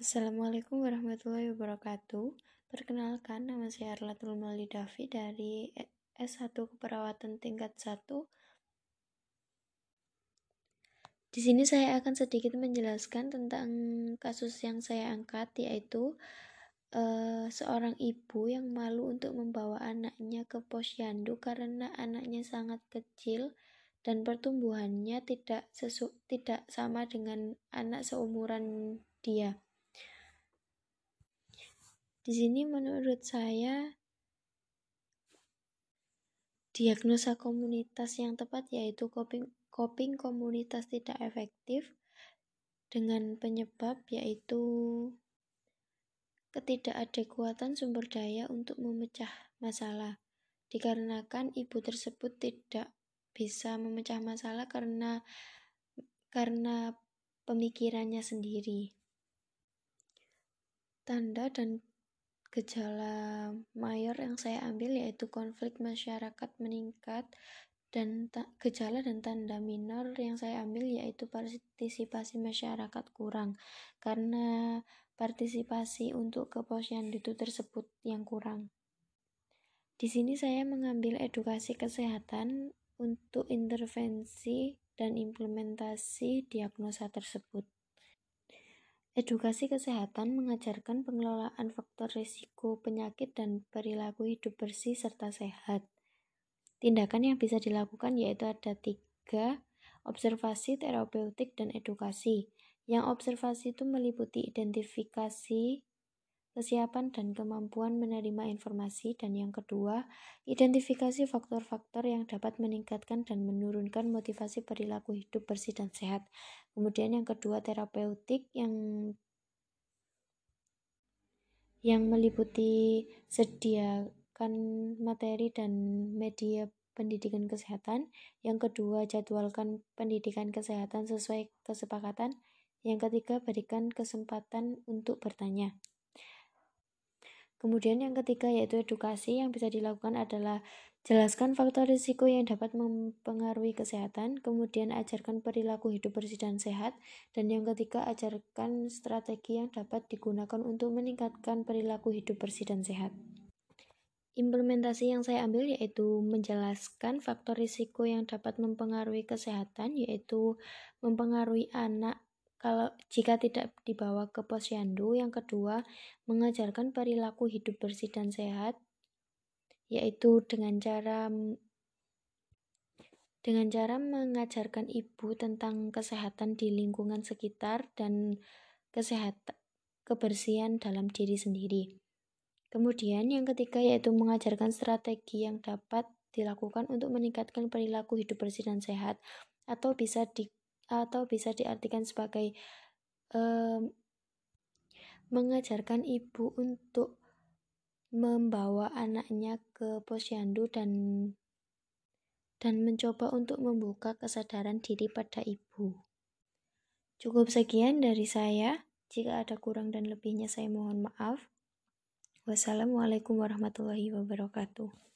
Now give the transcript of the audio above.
Assalamualaikum warahmatullahi wabarakatuh. Perkenalkan, nama saya Arlatul Malidavi dari S1 Keperawatan tingkat 1. Di sini saya akan sedikit menjelaskan tentang kasus yang saya angkat, yaitu uh, seorang ibu yang malu untuk membawa anaknya ke posyandu karena anaknya sangat kecil dan pertumbuhannya tidak sesu tidak sama dengan anak seumuran dia. Di sini menurut saya diagnosa komunitas yang tepat yaitu coping coping komunitas tidak efektif dengan penyebab yaitu ketidakadekuatan sumber daya untuk memecah masalah dikarenakan ibu tersebut tidak bisa memecah masalah karena karena pemikirannya sendiri. Tanda dan gejala mayor yang saya ambil yaitu konflik masyarakat meningkat dan gejala dan tanda minor yang saya ambil yaitu partisipasi masyarakat kurang karena partisipasi untuk ke posyandu itu tersebut yang kurang. Di sini saya mengambil edukasi kesehatan untuk intervensi dan implementasi diagnosa tersebut. Edukasi kesehatan mengajarkan pengelolaan faktor risiko penyakit dan perilaku hidup bersih serta sehat. Tindakan yang bisa dilakukan yaitu ada tiga, observasi, terapeutik, dan edukasi. Yang observasi itu meliputi identifikasi kesiapan dan kemampuan menerima informasi, dan yang kedua, identifikasi faktor-faktor yang dapat meningkatkan dan menurunkan motivasi perilaku hidup bersih dan sehat. Kemudian yang kedua, terapeutik yang yang meliputi sediakan materi dan media pendidikan kesehatan. Yang kedua, jadwalkan pendidikan kesehatan sesuai kesepakatan. Yang ketiga, berikan kesempatan untuk bertanya. Kemudian yang ketiga yaitu edukasi yang bisa dilakukan adalah jelaskan faktor risiko yang dapat mempengaruhi kesehatan, kemudian ajarkan perilaku hidup bersih dan sehat, dan yang ketiga ajarkan strategi yang dapat digunakan untuk meningkatkan perilaku hidup bersih dan sehat. Implementasi yang saya ambil yaitu menjelaskan faktor risiko yang dapat mempengaruhi kesehatan, yaitu mempengaruhi anak kalau jika tidak dibawa ke posyandu, yang kedua, mengajarkan perilaku hidup bersih dan sehat, yaitu dengan cara dengan cara mengajarkan ibu tentang kesehatan di lingkungan sekitar dan kesehatan kebersihan dalam diri sendiri. Kemudian yang ketiga yaitu mengajarkan strategi yang dapat dilakukan untuk meningkatkan perilaku hidup bersih dan sehat atau bisa di atau bisa diartikan sebagai um, mengajarkan ibu untuk membawa anaknya ke posyandu dan dan mencoba untuk membuka kesadaran diri pada ibu. Cukup sekian dari saya. Jika ada kurang dan lebihnya saya mohon maaf. Wassalamualaikum warahmatullahi wabarakatuh.